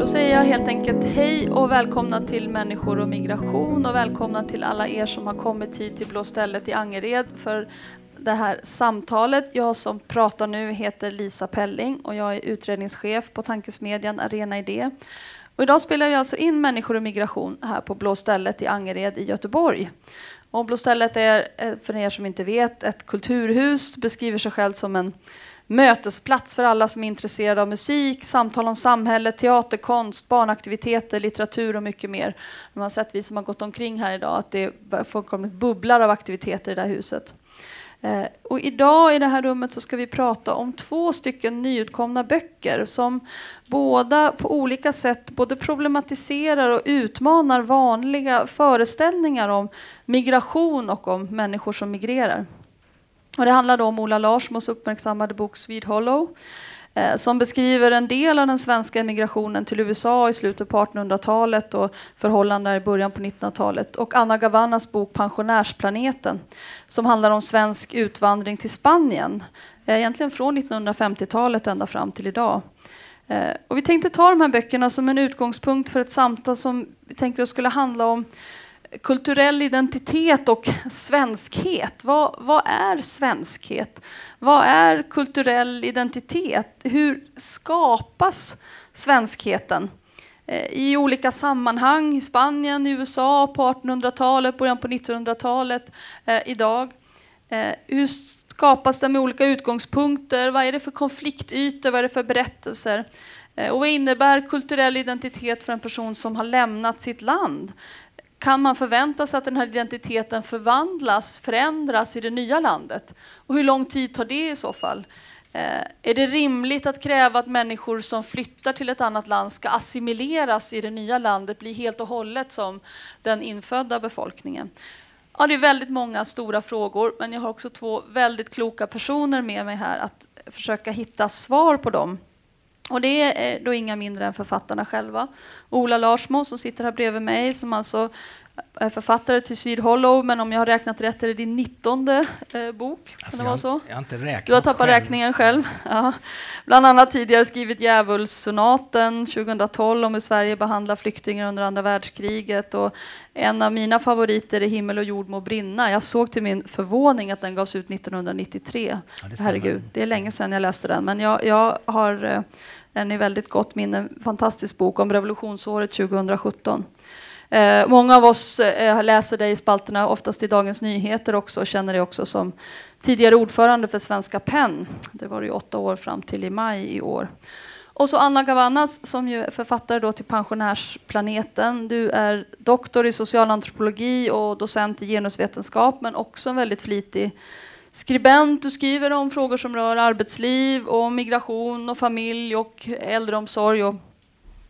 Då säger jag helt enkelt hej och välkomna till Människor och migration och välkomna till alla er som har kommit hit till Blå stället i Angered för det här samtalet. Jag som pratar nu heter Lisa Pelling och jag är utredningschef på tankesmedjan Arena Idé. Och idag spelar jag alltså in Människor och migration här på Blå stället i Angered i Göteborg. Och Blå stället är, eh, för er som inte vet, ett kulturhus, beskriver sig själv som en mötesplats för alla som är intresserade av musik, samtal om samhället, teater, konst, barnaktiviteter, litteratur och mycket mer. Man har sett, vi som har gått omkring här idag, att det fullkomligt bubblar av aktiviteter i det här huset. Eh, och idag i det här rummet så ska vi prata om två stycken nyutkomna böcker som båda på olika sätt både problematiserar och utmanar vanliga föreställningar om migration och om människor som migrerar. Och det handlar då om Ola Larsmos uppmärksammade bok Swede Hollow eh, som beskriver en del av den svenska emigrationen till USA i slutet på 1800-talet och förhållanden i början på 1900-talet. Och Anna Gavannas bok Pensionärsplaneten som handlar om svensk utvandring till Spanien. Eh, egentligen från 1950-talet ända fram till idag. Eh, och vi tänkte ta de här böckerna som en utgångspunkt för ett samtal som vi tänkte skulle handla om kulturell identitet och svenskhet. Vad, vad, är svenskhet? Vad är kulturell identitet? Hur skapas svenskheten? Eh, I olika sammanhang, i Spanien, i USA, på 1800-talet, början på 1900-talet, eh, idag. Eh, hur skapas den med olika utgångspunkter? Vad är det för konfliktytor? Vad är det för berättelser? Eh, och vad innebär kulturell identitet för en person som har lämnat sitt land? Kan man förvänta sig att den här identiteten förvandlas, förändras i det nya landet? Och hur lång tid tar det i så fall? Eh, är det rimligt att kräva att människor som flyttar till ett annat land ska assimileras i det nya landet, bli helt och hållet som den infödda befolkningen? Ja, det är väldigt många stora frågor, men jag har också två väldigt kloka personer med mig här att försöka hitta svar på dem. Och det är då inga mindre än författarna själva. Ola Larsmo som sitter här bredvid mig som alltså är författare till Syd Hollow, men om jag har räknat rätt är det din nittonde eh, bok. Alltså det vara så? Jag har inte räknat Du har tappat själv. räkningen själv. Ja. Bland annat tidigare skrivit Djävulssonaten 2012 om hur Sverige behandlar flyktingar under andra världskriget. Och en av mina favoriter är Himmel och jord må brinna. Jag såg till min förvåning att den gavs ut 1993. Ja, det Herregud, det är länge sedan jag läste den, men jag, jag har eh, den i väldigt gott minne. En fantastisk bok om revolutionsåret 2017. Eh, många av oss eh, läser dig i spalterna, oftast i Dagens Nyheter också, och känner dig också som tidigare ordförande för Svenska PEN. Det var du åtta år fram till i maj i år. Och så Anna Gavannas som ju är författare då till Pensionärsplaneten. Du är doktor i socialantropologi och docent i genusvetenskap, men också en väldigt flitig skribent. Du skriver om frågor som rör arbetsliv, och migration, och familj och äldreomsorg. Och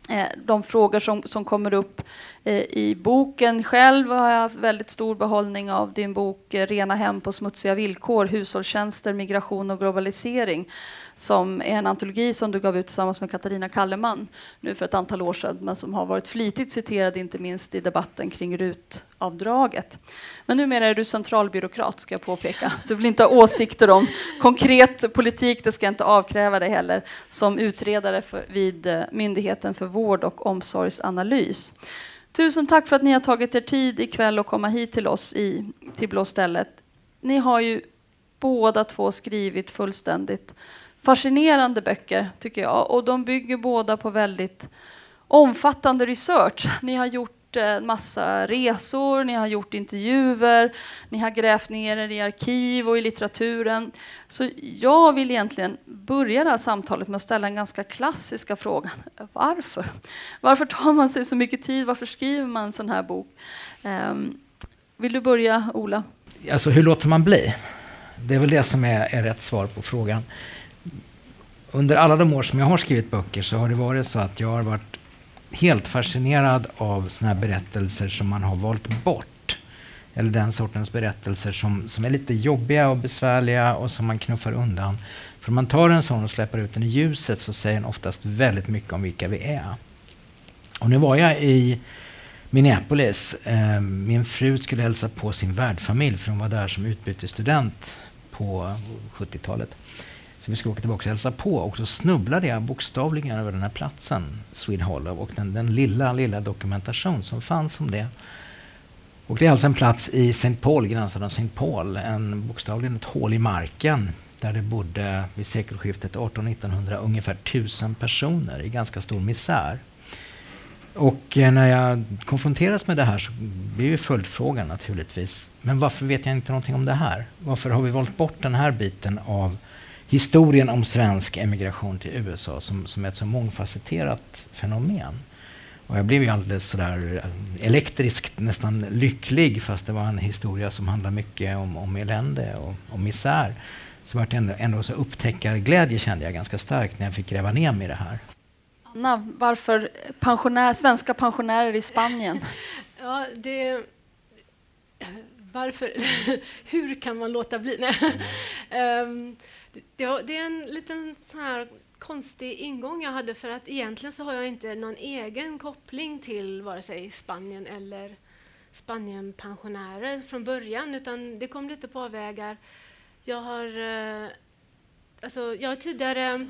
eh, de frågor som, som kommer upp eh, i boken. Själv har jag haft väldigt stor behållning av din bok eh, Rena hem på smutsiga villkor, hushållstjänster, migration och globalisering som är en antologi som du gav ut tillsammans med Katarina Kalleman nu för ett antal år sedan, men som har varit flitigt citerad, inte minst i debatten kring RUT-avdraget. Men numera är du centralbyråkrat, ska jag påpeka, så du vill inte ha åsikter om konkret politik, det ska jag inte avkräva dig heller, som utredare för, vid eh, Myndigheten för vård och omsorgsanalys. Tusen tack för att ni har tagit er tid ikväll att komma hit till oss i, till Blå stället. Ni har ju båda två skrivit fullständigt fascinerande böcker, tycker jag. Och de bygger båda på väldigt omfattande research. Ni har gjort eh, en massa resor, ni har gjort intervjuer, ni har grävt ner er i arkiv och i litteraturen. Så jag vill egentligen börja det här samtalet med att ställa den ganska klassiska frågan. Varför? Varför tar man sig så mycket tid? Varför skriver man en sån här bok? Um, vill du börja, Ola? Alltså hur låter man bli? Det är väl det som är, är rätt svar på frågan under alla de år som jag har skrivit böcker så har det varit så att jag har varit helt fascinerad av såna här berättelser som man har valt bort eller den sortens berättelser som, som är lite jobbiga och besvärliga och som man knuffar undan. För om man tar en sån och släpper ut den i ljuset så säger den oftast väldigt mycket om vilka vi är. Och nu var jag i Minneapolis. Eh, min fru skulle hälsa på sin värdfamilj för hon var där som utbytesstudent på 70-talet. Så vi skulle åka tillbaka och hälsa på och så snubblade jag bokstavligen över den här platsen, Swede Hollow, och den, den lilla, lilla dokumentation som fanns om det. Och det är alltså en plats i St. Paul, gränsen av St. Paul, en, bokstavligen ett hål i marken där det bodde vid sekelskiftet 1800-1900 ungefär tusen personer i ganska stor misär. Och eh, när jag konfronteras med det här så blir ju följdfrågan naturligtvis, men varför vet jag inte någonting om det här? Varför har vi valt bort den här biten av historien om svensk emigration till USA som, som är ett så mångfacetterat fenomen? Och jag blev ju alldeles sådär eh, elektriskt nästan lycklig fast det var en historia som handlar mycket om, om elände och om misär. Så vart ändå, ändå så upptäckarglädje kände jag ganska starkt när jag fick gräva ner mig i det här. Anna, varför pensionär, svenska pensionärer i Spanien? ja, det... Varför? Hur kan man låta bli? Nej. um, det, det, är en liten så här konstig ingång jag hade för att egentligen så har jag inte någon egen koppling till vare sig Spanien eller Spanienpensionärer från början utan det kom lite på avvägar. Jag har, eh, alltså, jag har tidigare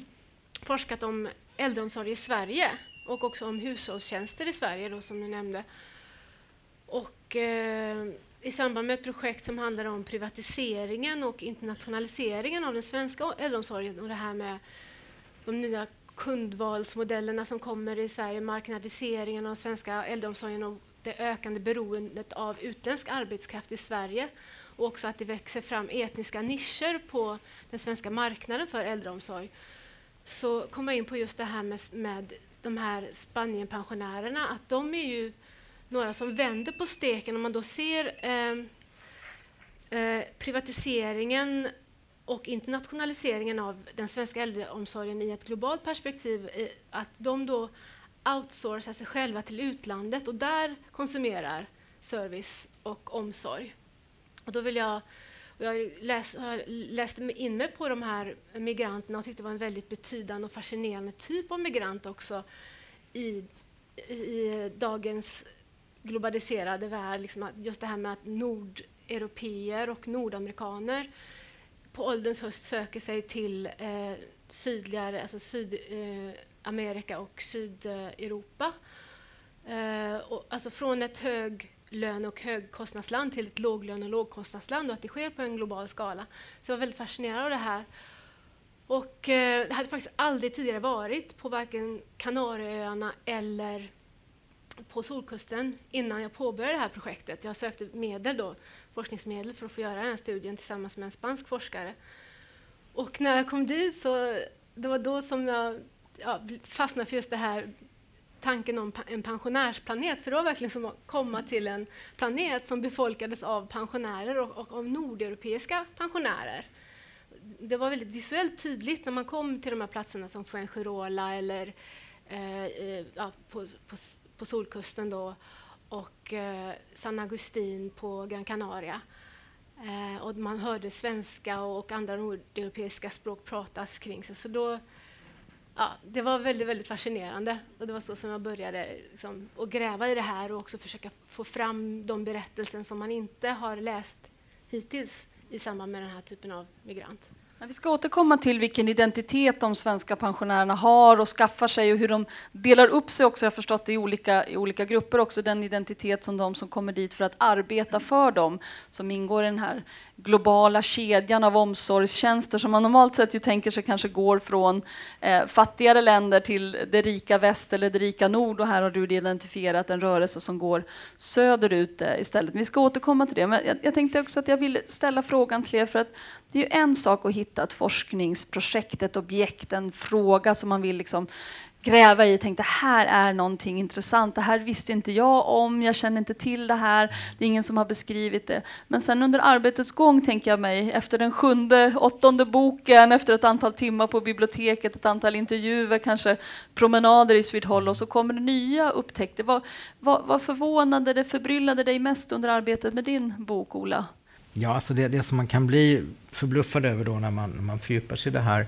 forskat om äldreomsorg i Sverige och också om hushållstjänster i Sverige då, som du nämnde. Och eh, i samband med ett projekt som handlar om privatiseringen och internationaliseringen av den svenska äldreomsorgen och det här med de nya kundvalsmodellerna som kommer i Sverige, marknadiseringen av den svenska äldreomsorgen och det ökande beroendet av utländsk arbetskraft i Sverige och också att det växer fram etniska nischer på den svenska marknaden för äldreomsorg. Så kom jag in på just det här med, med de här Spanienpensionärerna, att de är ju några som vänder på steken om man då ser eh, eh, privatiseringen och internationaliseringen av den svenska äldreomsorgen i ett globalt perspektiv, eh, att de då outsourcar sig själva till utlandet och där konsumerar service och omsorg. Och då vill jag jag läs, har läst in mig på de här migranterna och tyckte det var en väldigt betydande och fascinerande typ av migrant också i, i dagens globaliserade värld. Liksom just det här med att nordeuropeer och nordamerikaner på ålderns höst söker sig till eh, sydligare, alltså Sydamerika eh, och Sydeuropa. Eh, och, alltså från ett hög lön och högkostnadsland till ett låglön och lågkostnadsland och att det sker på en global skala. Så jag var väldigt fascinerad av det här. Och eh, det hade faktiskt aldrig tidigare varit på varken Kanarieöarna eller på Solkusten innan jag påbörjade det här projektet. Jag sökte medel då, forskningsmedel för att få göra den här studien tillsammans med en spansk forskare. Och när jag kom dit så det var då som jag ja, fastnade för just det här tanken om en pensionärsplanet, för det var verkligen som att komma till en planet som befolkades av pensionärer och, och av nordeuropeiska pensionärer. Det var väldigt visuellt tydligt när man kom till de här platserna som Fuengirola eller eh, eh, ja, på, på, på, Solkusten då, och eh, San Agustin på Gran Canaria. Eh, och man hörde svenska och andra nordeuropeiska språk pratas kring sig. Så då, ja, det var väldigt, väldigt fascinerande. Och det var så som jag började liksom, att gräva i det här och också försöka få fram de berättelser som man inte har läst hittills i samband med den här typen av migrant. Vi ska återkomma till vilken identitet de svenska pensionärerna har och skaffar sig och hur de delar upp sig också, jag har förstått i olika, i olika grupper också, den identitet som de som kommer dit för att arbeta för dem, som ingår i den här globala kedjan av omsorgstjänster som man normalt sett ju tänker sig kanske går från eh, fattigare länder till det rika väst eller det rika nord. Och här har du identifierat en rörelse som går söderut eh, istället. Vi ska återkomma till det, men jag, jag tänkte också att jag vill ställa frågan till er för att det är ju en sak att hitta ett forskningsprojekt, ett objekt, en fråga som man vill liksom gräva i och tänkte här är någonting intressant. Det här visste inte jag om, jag känner inte till det här, det är ingen som har beskrivit det. Men sen under arbetets gång tänker jag mig, efter den sjunde, åttonde boken, efter ett antal timmar på biblioteket, ett antal intervjuer, kanske promenader i Swedhall Hollow, så kommer det nya upptäckter. Vad, vad, vad förvånade det, förbryllade dig mest under arbetet med din bok, Ola? Ja, alltså det, det som man kan bli förbluffad över då när man, när man fördjupar sig i det här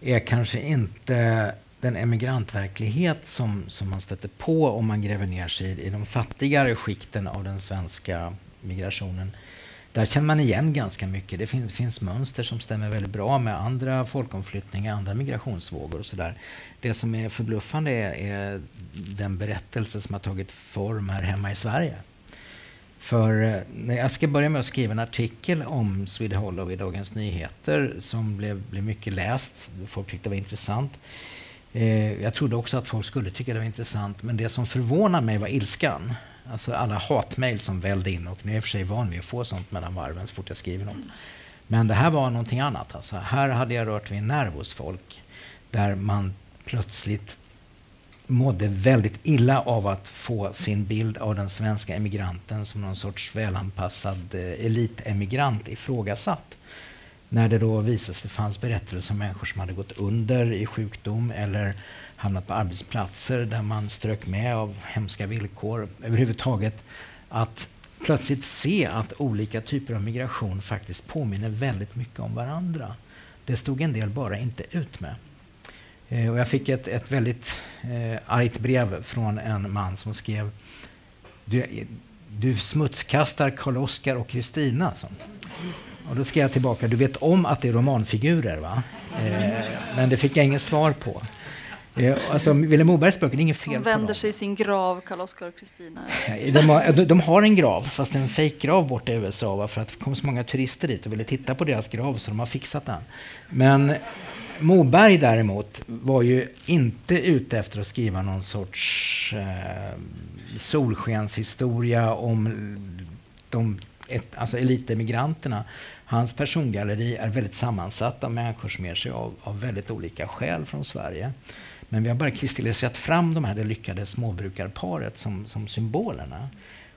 är kanske inte den emigrantverklighet som, som man stöter på om man gräver ner sig i, i de fattigare skikten av den svenska migrationen. Där känner man igen ganska mycket. Det finns, finns mönster som stämmer väldigt bra med andra folkomflyttningar, andra migrationsvågor och sådär. Det som är förbluffande är, är den berättelse som har tagit form här hemma i Sverige. För eh, jag ska börja med att skriva en artikel om Swede Hollow i Dagens Nyheter som blev, blev mycket läst. Folk tyckte det var intressant. Eh, jag trodde också att folk skulle tycka det var intressant. Men det som förvånade mig var ilskan. Alltså alla hatmejl som vällde in. Och nu är jag för sig van vid att få sånt mellan varven så fort jag skriver något. Men det här var någonting annat. Alltså, här hade jag rört vid en nerv hos folk. Där man plötsligt mådde väldigt illa av att få sin bild av den svenska emigranten som någon sorts välanpassad eh, elitemigrant ifrågasatt. När det då visade sig fanns berättelser om människor som hade gått under i sjukdom eller hamnat på arbetsplatser där man strök med av hemska villkor. Överhuvudtaget att plötsligt se att olika typer av migration faktiskt påminner väldigt mycket om varandra. Det stod en del bara inte ut med. Eh, och jag fick ett, ett väldigt eh, argt brev från en man som skrev du, du smutskastar Karl-Oskar och Kristina. Och då skrev jag tillbaka, du vet om att det är romanfigurer va? Eh, men det fick jag inget svar på. Eh, alltså, Vilhelm Mobergs böcker, det är inget fel De vänder sig i sin grav, Karl-Oskar och Kristina. De har, de har en grav, fast en fejkgrav borta i USA, va? för att det kom så många turister dit och ville titta på deras grav så de har fixat den. Men Moberg däremot var ju inte ute efter att skriva någon sorts eh, solskenshistoria om de ett, alltså elitemigranterna. Hans persongalleri är väldigt sammansatt av människor som ger sig av, av väldigt olika skäl från Sverige. Men vi har bara kristalliserat fram de här, det lyckade småbrukarparet som, som symbolerna.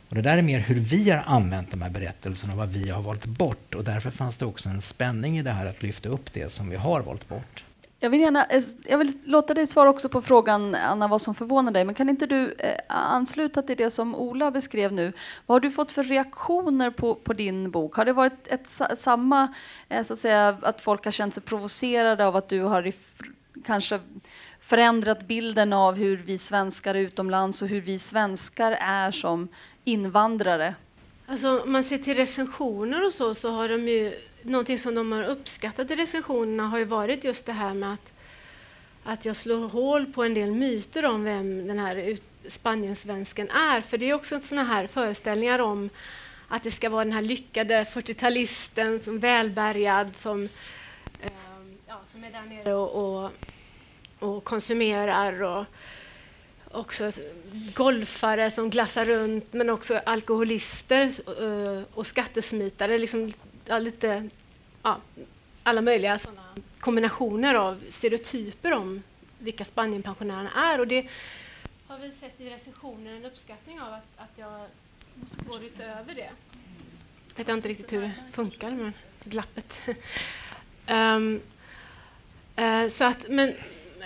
Och det där är mer hur vi har använt de här berättelserna och vad vi har valt bort. Och därför fanns det också en spänning i det här att lyfta upp det som vi har valt bort. Jag vill, gärna, eh, jag vill låta dig svara också på frågan, Anna, vad som förvånar dig. Men kan inte du eh, ansluta till det som Ola beskrev nu? Vad har du fått för reaktioner på, på din bok? Har det varit ett, ett, samma, eh, så att säga, att folk har känt sig provocerade av att du har kanske förändrat bilden av hur vi svenskar är utomlands och hur vi svenskar är som invandrare? Alltså, om man ser till recensioner och så, så har de ju någonting som de har uppskattat i recensionerna har ju varit just det här med att, att jag slår hål på en del myter om vem den här Spaniensvensken är. För det är också sådana här föreställningar om att det ska vara den här lyckade 40-talisten som välbärgad som, eh, ja, som är där nere och, och, och konsumerar och också golfare som glassar runt, men också alkoholister eh, och skattesmitare. Liksom, ja, lite, ja, alla möjliga sådana kombinationer av stereotyper om vilka Spanienpensionärerna är. Och det har vi sett i recensionen en uppskattning av att, att jag går utöver det. Jag vet inte riktigt hur det funkar men glappet. um, uh, så att, men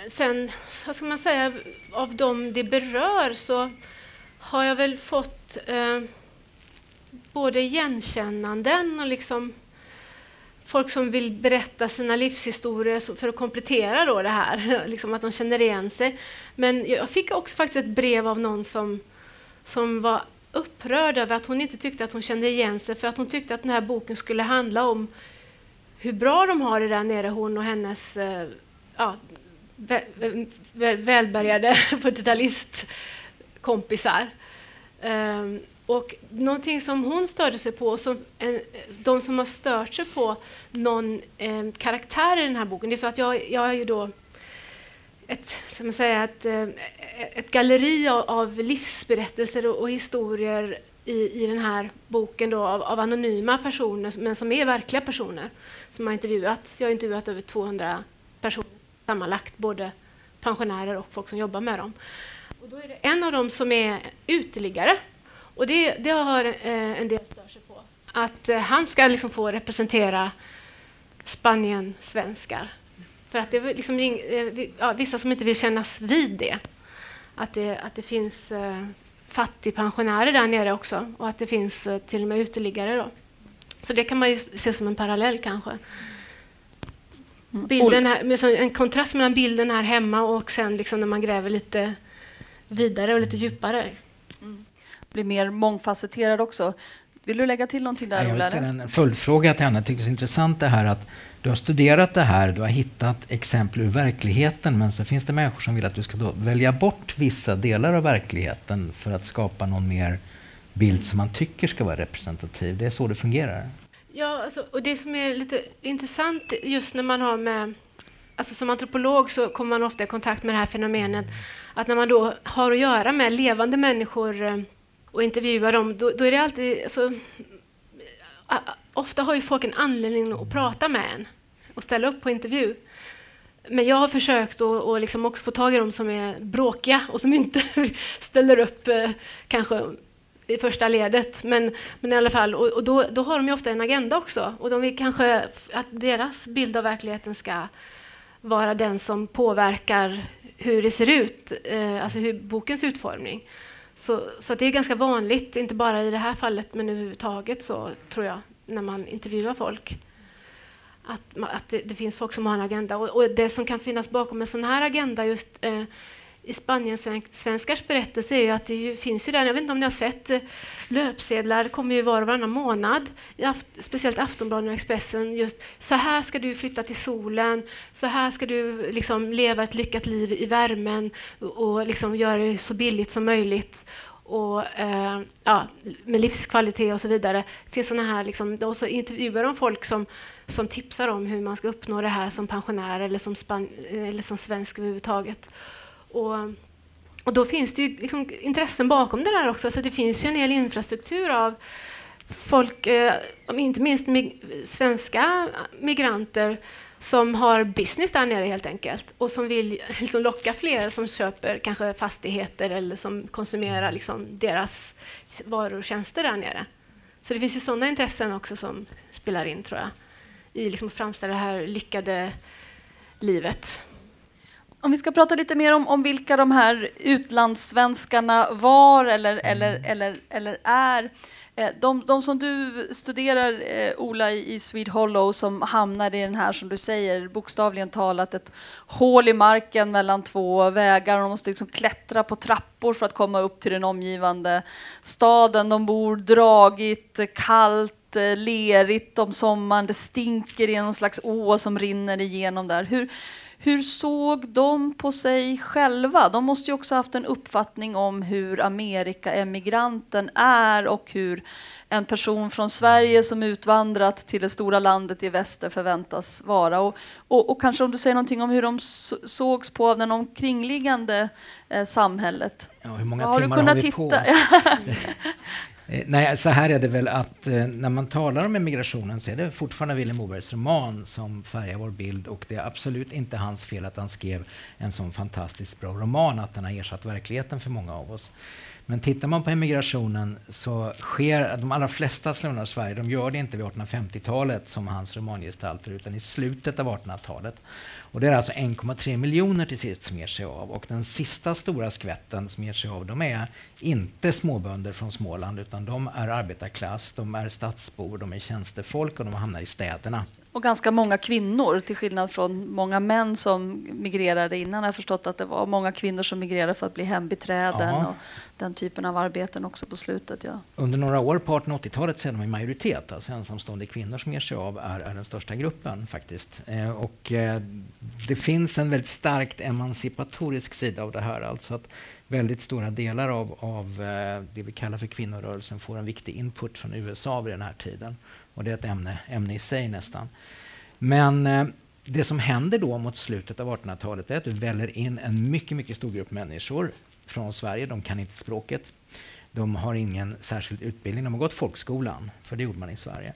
sen, vad ska man säga, av dem det berör så har jag väl fått eh, både igenkännanden och liksom folk som vill berätta sina livshistorier för att komplettera då det här, liksom att de känner igen sig. Men jag fick också faktiskt ett brev av någon som, som var upprörd över att hon inte tyckte att hon kände igen sig för att hon tyckte att den här boken skulle handla om hur bra de har det där nere, hon och hennes eh, ja, välbärgade 40-talistkompisar. Um, ehm, och någonting som hon störde sig på, som en, de som har stört sig på någon eh, karaktär i den här boken, det är så att jag, jag är ju då ett, som man säger, ett, eh, ett galleri av, av livsberättelser och, och, historier i, i den här boken då, av, av, anonyma personer, men som är verkliga personer som har intervjuat. Jag har intervjuat över 200 personer sammanlagt, både pensionärer och folk som jobbar med dem. Och då är det en av dem som är uteliggare. Och det, det har eh, en del stör sig på. Att eh, han ska liksom få representera Spanien-svenskar. För att det är liksom, eh, ja, vissa som inte vill kännas vid det. Att det, att det finns eh, fattigpensionärer där nere också och att det finns eh, till och med uteliggare. Då. Så det kan man ju se som en parallell kanske. Mm. Bilden här, en kontrast mellan bilden här hemma och sen liksom när man gräver lite vidare och lite djupare. Mm. Blir mer mångfacetterad också. Vill du lägga till någonting där, Ola? En följdfråga till Anna. Jag tycker det är intressant det här att du har studerat det här, du har hittat exempel ur verkligheten, men så finns det människor som vill att du ska välja bort vissa delar av verkligheten för att skapa någon mer bild som man tycker ska vara representativ. Det är så det fungerar. Ja, alltså, och det som är lite intressant just när man har med Alltså som antropolog så kommer man ofta i kontakt med det här fenomenet att när man då har att göra med levande människor eh, och intervjuar dem, då, då är det alltid... Alltså, ofta har ju folk en anledning att prata med en och ställa upp på intervju. Men jag har försökt att och liksom också få tag i dem som är bråkiga och som inte ställer upp eh, kanske i första ledet. Men, men i alla fall, och, och då, då, har de ju ofta en agenda också. Och de vill kanske att deras bild av verkligheten ska vara den som påverkar hur det ser ut, eh, alltså hur bokens utformning. Så, så det är ganska vanligt, inte bara i det här fallet men överhuvudtaget så tror jag, när man intervjuar folk. Att, att det, det, finns folk som har en agenda. Och, och, det som kan finnas bakom en sån här agenda just eh, i Spanien-svenskars berättelse är ju att det ju, finns ju där, jag vet inte om ni har sett, eh, löpsedlar kommer ju var och varannan månad, i aft, speciellt Aftonbladet och Expressen, just så här ska du flytta till solen, så här ska du liksom leva ett lyckat liv i värmen och, och liksom göra det så billigt som möjligt och eh, ja, med livskvalitet och så vidare. Det finns såna här, liksom, och så intervjuar de folk som, som tipsar om hur man ska uppnå det här som pensionär eller som, span, eller som svensk överhuvudtaget. Och, och då finns det ju liksom intressen bakom det där också, så det finns ju en hel infrastruktur av folk, eh, inte minst mig, svenska migranter, som har business där nere helt enkelt och som vill liksom locka fler som köper kanske fastigheter eller som konsumerar liksom deras varor och tjänster där nere. Så det finns ju sådana intressen också som spelar in tror jag i liksom att framställa det här lyckade livet. Om vi ska prata lite mer om, om vilka de här utlandssvenskarna var eller, eller, eller, eller är. Eh, de, de, som du studerar, eh, Ola, i Swede Hollow som hamnar i den här, som du säger, bokstavligen talat ett hål i marken mellan två vägar. De måste liksom klättra på trappor för att komma upp till den omgivande staden. De bor dragigt, kallt, eh, lerigt om sommaren. Det stinker i någon slags å som rinner igenom där. Hur, hur såg de på sig själva? De måste ju också haft en uppfattning om hur Amerikaemigranten är och hur en person från Sverige som utvandrat till det stora landet i väster förväntas vara. Och, och, och kanske om du säger någonting om hur de sågs på av det omkringliggande eh, samhället. Ja, hur många har timmar har vi titta? på oss? Eh, nej, så här är det väl att eh, när man talar om emigrationen så är det fortfarande Vilhelm Mobergs roman som färgar vår bild och det är absolut inte hans fel att han skrev en sån fantastiskt bra roman att den har ersatt verkligheten för många av oss. Men tittar man på emigrationen så sker de allra flesta som lämnar Sverige, de gör det inte vid 1850-talet som hans romangestalter utan i slutet av 1800-talet. Och det är alltså 1,3 miljoner till sist som ger sig av. Och den sista stora skvätten som ger sig av, de är inte småbönder från Småland, utan de är arbetarklass, de är stadsbor, de är tjänstefolk och de hamnar i städerna. Och ganska många kvinnor, till skillnad från många män som migrerade innan. Jag har förstått att det var många kvinnor som migrerade för att bli hembiträden ja. och den typen av arbeten också på slutet. Ja. Under några år på 1880-talet så är de i majoritet. Alltså ensamstående kvinnor som ger sig av är, är den största gruppen faktiskt. Eh, och eh, det finns en väldigt starkt emancipatorisk sida av det här. Alltså att väldigt stora delar av, av eh, det vi kallar för kvinnorörelsen får en viktig input från USA vid den här tiden. Och det är ett ämne, ämne i sig nästan. Men eh, det som händer då mot slutet av 1800-talet är att du väller in en mycket, mycket stor grupp människor från Sverige. De kan inte språket. De har ingen särskild utbildning. De har gått folkskolan, för det gjorde man i Sverige.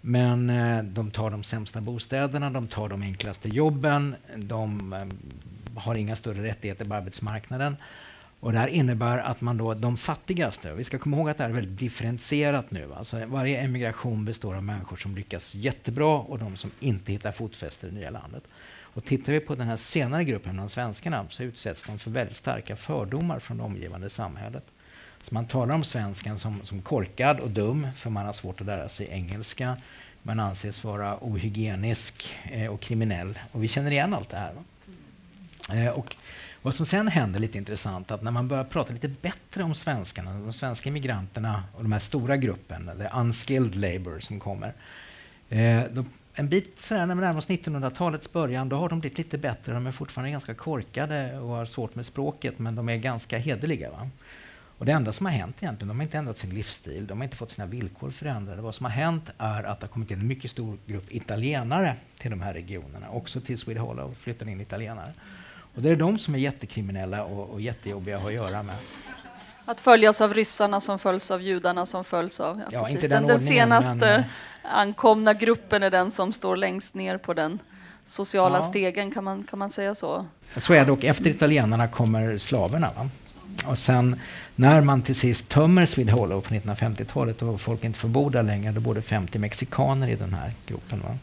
Men eh, de tar de sämsta bostäderna, de tar de enklaste jobben, de eh, har inga större rättigheter på arbetsmarknaden. Och det här innebär att man då, de fattigaste, vi ska komma ihåg att det här är väldigt differentierat nu. Alltså varje emigration består av människor som lyckas jättebra och de som inte hittar fotfäste i det nya landet. Och tittar vi på den här senare gruppen bland svenskarna så utsätts de för väldigt starka fördomar från det omgivande samhället. Så man talar om svensken som, som korkad och dum för man har svårt att lära sig engelska. Man anses vara ohygienisk eh, och kriminell. Och vi känner igen allt det här. Eh, och vad som sen händer lite intressant att när man börjar prata lite bättre om svenskarna, de svenska immigranterna och de här stora gruppen, the unskilled labour som kommer. Eh, då, en bit sådär, när vi närmar oss 1900-talets början, då har de blivit lite bättre. De är fortfarande ganska korkade och har svårt med språket, men de är ganska hederliga. Va? Och det enda som har hänt egentligen, de har inte ändrat sin livsstil, de har inte fått sina villkor förändrade. Vad som har hänt är att det har kommit en mycket stor grupp italienare till de här regionerna, också till Swede Hollow flyttade in italienare. Och det är de som är jättekriminella och, och jättejobbiga att ha att göra med. Att följas av ryssarna som följs av judarna som följs av... Ja, Ja, den, den ordningen, senaste men, eh, ankomna gruppen är den som står längst ner på den sociala Ja. stegen, kan man, kan man säga så? Så är det och efter italienarna kommer slaverna. Va? Och sen när man till sist tömmer Sweden Hollow på 1950-talet och folk inte får bo där längre, då bor det 50 mexikaner i den här gruppen. Va?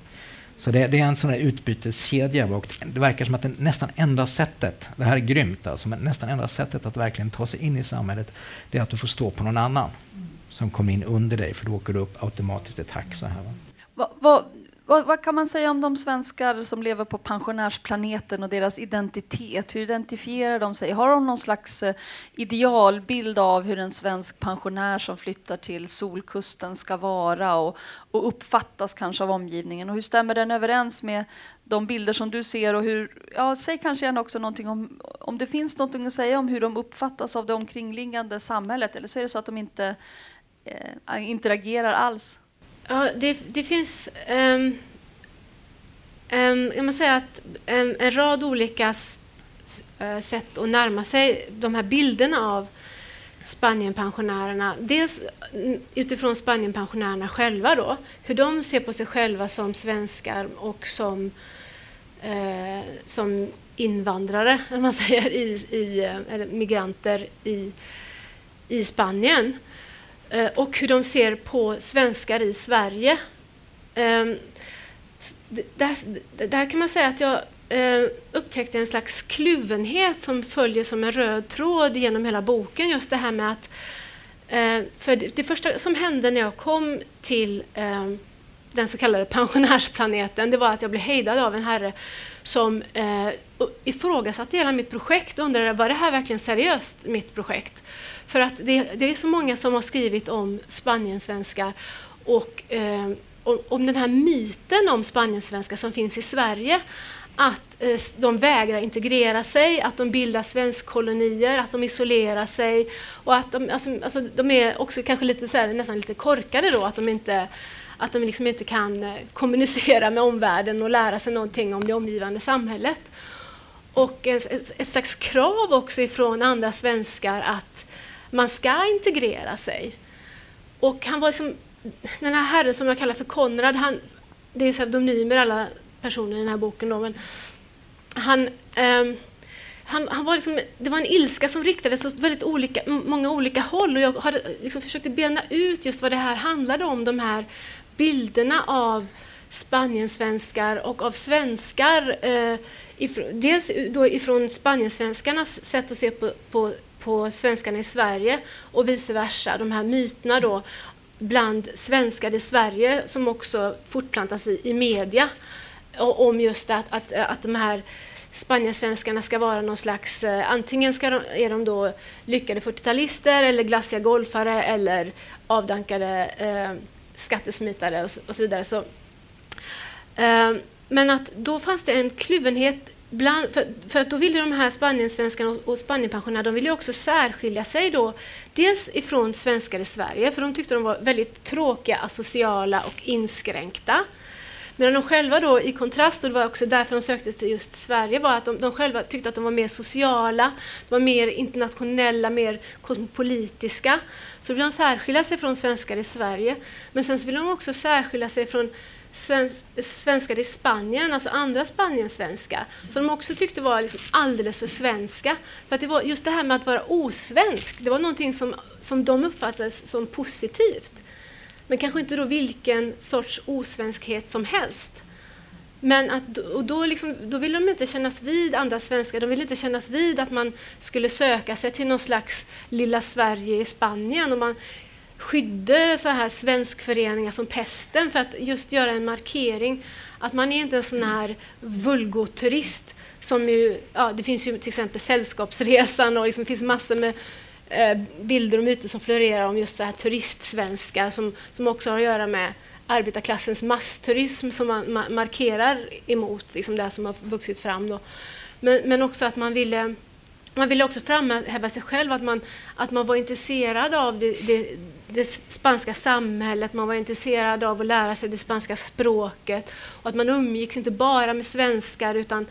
Så det, det är en sån här utbyteskedja och det verkar som att det nästan enda sättet, det här är grymt alltså, men nästan enda sättet att verkligen ta sig in i samhället, det är att du får stå på någon annan som kommer in under dig, för då åker du upp automatiskt ett hack så här. Va? va, vad, vad, kan man säga om de svenskar som lever på pensionärsplaneten och deras identitet? Hur identifierar de sig? Har de någon slags eh, idealbild av hur en svensk pensionär som flyttar till Solkusten ska vara och, och uppfattas kanske av omgivningen? Och hur stämmer den överens med de bilder som du ser? Och hur, ja, säg kanske gärna också någonting om, om det finns någonting att säga om hur de uppfattas av det omkringliggande samhället, eller så är det så att de inte eh, interagerar alls? Ja, det, det finns... Um, um, jag måste säga att um, en rad olika s- eh, sätt att närma sig de här bilderna av Spanienpensionärerna. Dels mm, utifrån Spanienpensionärerna själva då, hur de ser på sig själva som svenskar och som, eh, som invandrare, om man säger, i, i, eh, eller migranter i, i Spanien. Eh, och hur de ser på svenskar i Sverige. Ehm, där, där kan man säga att jag eh, upptäckte en slags kluvenhet som följer som en röd tråd genom hela boken. Just det här med att... Eh, för det första som hände när jag kom till den så kallade pensionärsplaneten, det var att jag blev hejdad av en herre som eh, ifrågasatte hela mitt projekt och undrade var det här verkligen seriöst, mitt projekt? För att det, det är så många som har skrivit om Spaniensvenskar och eh, om, om den här myten om Spaniensvenskar som finns i Sverige. Att eh, de vägrar integrera sig, att de bildar svenskkolonier, att de isolerar sig och att de, alltså, alltså, de är också kanske lite, så här, nästan lite korkade då, att de inte att de liksom inte kan eh, kommunicera med omvärlden och lära sig någonting om det omgivande samhället. Och ett, ett, ett slags krav också ifrån andra svenskar att man ska integrera sig. Och han var liksom, den här herren som jag kallar för Konrad, han, det är pseudonymer alla personer i den här boken då, men han, ehm, han, han var liksom, det var en ilska som riktades åt väldigt olika, många olika håll och jag hade liksom försökt bena ut just vad det här handlade om, de här bilderna av Spaniensvenskar och av svenskar. Eh, ifrån, dels då ifrån Spaniensvenskarnas sätt att se på, på, på svenskarna i Sverige och vice versa, de här myterna då bland svenskar i Sverige som också fortplantas i, i media och, om just att, att, att de här Spaniensvenskarna ska vara någon slags, eh, antingen ska de, är de då lyckade 40-talister eller glassiga golfare eller avdankade eh, skattesmitare och så, och så vidare. Så, eh, men att då fanns det en kluvenhet Bland, för, för att då ville de här Spaniensvenskarna och, och Spanienpensionärerna, de ville också särskilja sig då, dels ifrån svenskar i Sverige, för de tyckte de var väldigt tråkiga, asociala och inskränkta. Medan de själva då i kontrast, och det var också därför de sökte till just Sverige, var att de, de själva tyckte att de var mer sociala, de var mer internationella, mer kosmopolitiska. Så ville de särskilja sig från svenskar i Sverige. Men sen så ville de också särskilja sig från svensk, svenskar i Spanien, alltså andra Spaniensvenskar, som de också tyckte var liksom alldeles för svenska. För att det var just det här med att vara osvensk, det var någonting som, som de uppfattade som positivt. Men kanske inte då vilken sorts osvenskhet som helst. Men att, och då, liksom, då ville de inte kännas vid andra svenskar, de ville inte kännas vid att man skulle söka sig till någon slags lilla Sverige i Spanien. Och man skydde så här svenskföreningar som pesten för att just göra en markering att man är inte en sån här vulgoturist som ju, ja, det finns ju till exempel Sällskapsresan och liksom, det finns massor med eh, bilder och myter som florerar om just så här turistsvenskar som, som också har att göra med arbetarklassens massturism som man ma markerar emot, liksom det som har vuxit fram. Då. Men, men också att man ville man ville också framhäva sig själv, att man, att man var intresserad av det, det, det, spanska samhället, man var intresserad av att lära sig det spanska språket och att man umgicks inte bara med svenskar utan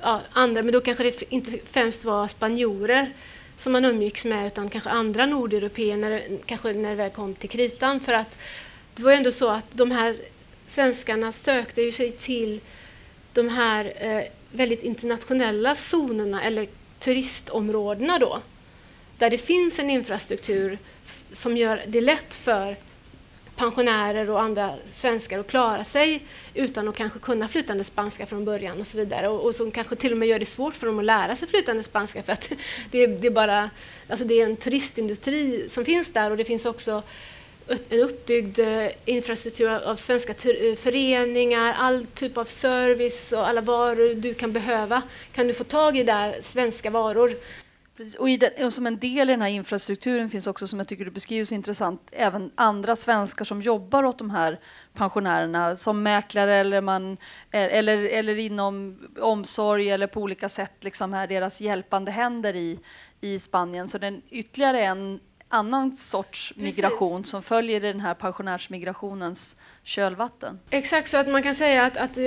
ja, andra, men då kanske det inte främst var spanjorer som man umgicks med utan kanske andra nordeuropeer, kanske när det väl kom till kritan. För att det var ju ändå så att de här svenskarna sökte ju sig till de här eh, väldigt internationella zonerna eller turistområdena då, där det finns en infrastruktur som gör det lätt för pensionärer och andra svenskar att klara sig utan att kanske kunna flytande spanska från början och så vidare. Och, och som kanske till och med gör det svårt för dem att lära sig flytande spanska för att det, det, är bara, alltså det är en turistindustri som finns där och det finns också en uppbyggd eh, infrastruktur av svenska eh, föreningar, all typ av service och alla varor du kan behöva kan du få tag i där, svenska varor. Precis. Och, den, och, som en del i den här infrastrukturen finns också, som jag tycker du beskriver så intressant, även andra svenskar som jobbar åt de här pensionärerna som mäklare eller, man, eh, eller, eller inom omsorg eller på olika sätt liksom här deras hjälpande händer i, i Spanien. Så den ytterligare en annan sorts migration Precis. som följer den här pensionärsmigrationens kölvatten. Exakt, så att man kan säga att, att eh,